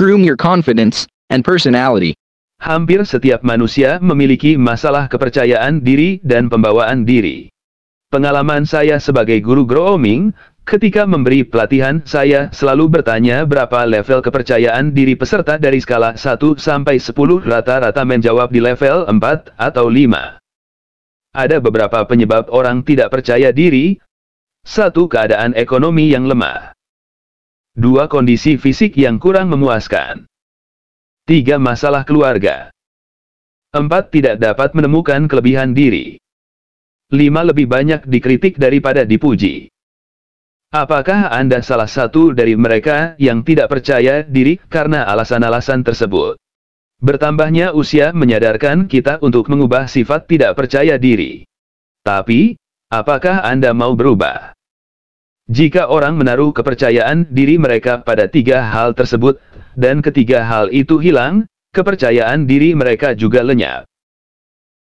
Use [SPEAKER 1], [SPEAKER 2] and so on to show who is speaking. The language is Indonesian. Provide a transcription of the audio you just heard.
[SPEAKER 1] Groom your confidence and personality.
[SPEAKER 2] Hampir setiap manusia memiliki masalah kepercayaan diri dan pembawaan diri. Pengalaman saya sebagai guru grooming, ketika memberi pelatihan saya selalu bertanya berapa level kepercayaan diri peserta dari skala 1 sampai 10 rata-rata menjawab di level 4 atau 5. Ada beberapa penyebab orang tidak percaya diri. Satu keadaan ekonomi yang lemah. Dua kondisi fisik yang kurang memuaskan. 3. Masalah keluarga. 4. Tidak dapat menemukan kelebihan diri. 5. Lebih banyak dikritik daripada dipuji. Apakah Anda salah satu dari mereka yang tidak percaya diri karena alasan-alasan tersebut? Bertambahnya usia menyadarkan kita untuk mengubah sifat tidak percaya diri. Tapi, apakah Anda mau berubah? Jika orang menaruh kepercayaan diri mereka pada tiga hal tersebut, dan ketiga hal itu hilang, kepercayaan diri mereka juga lenyap.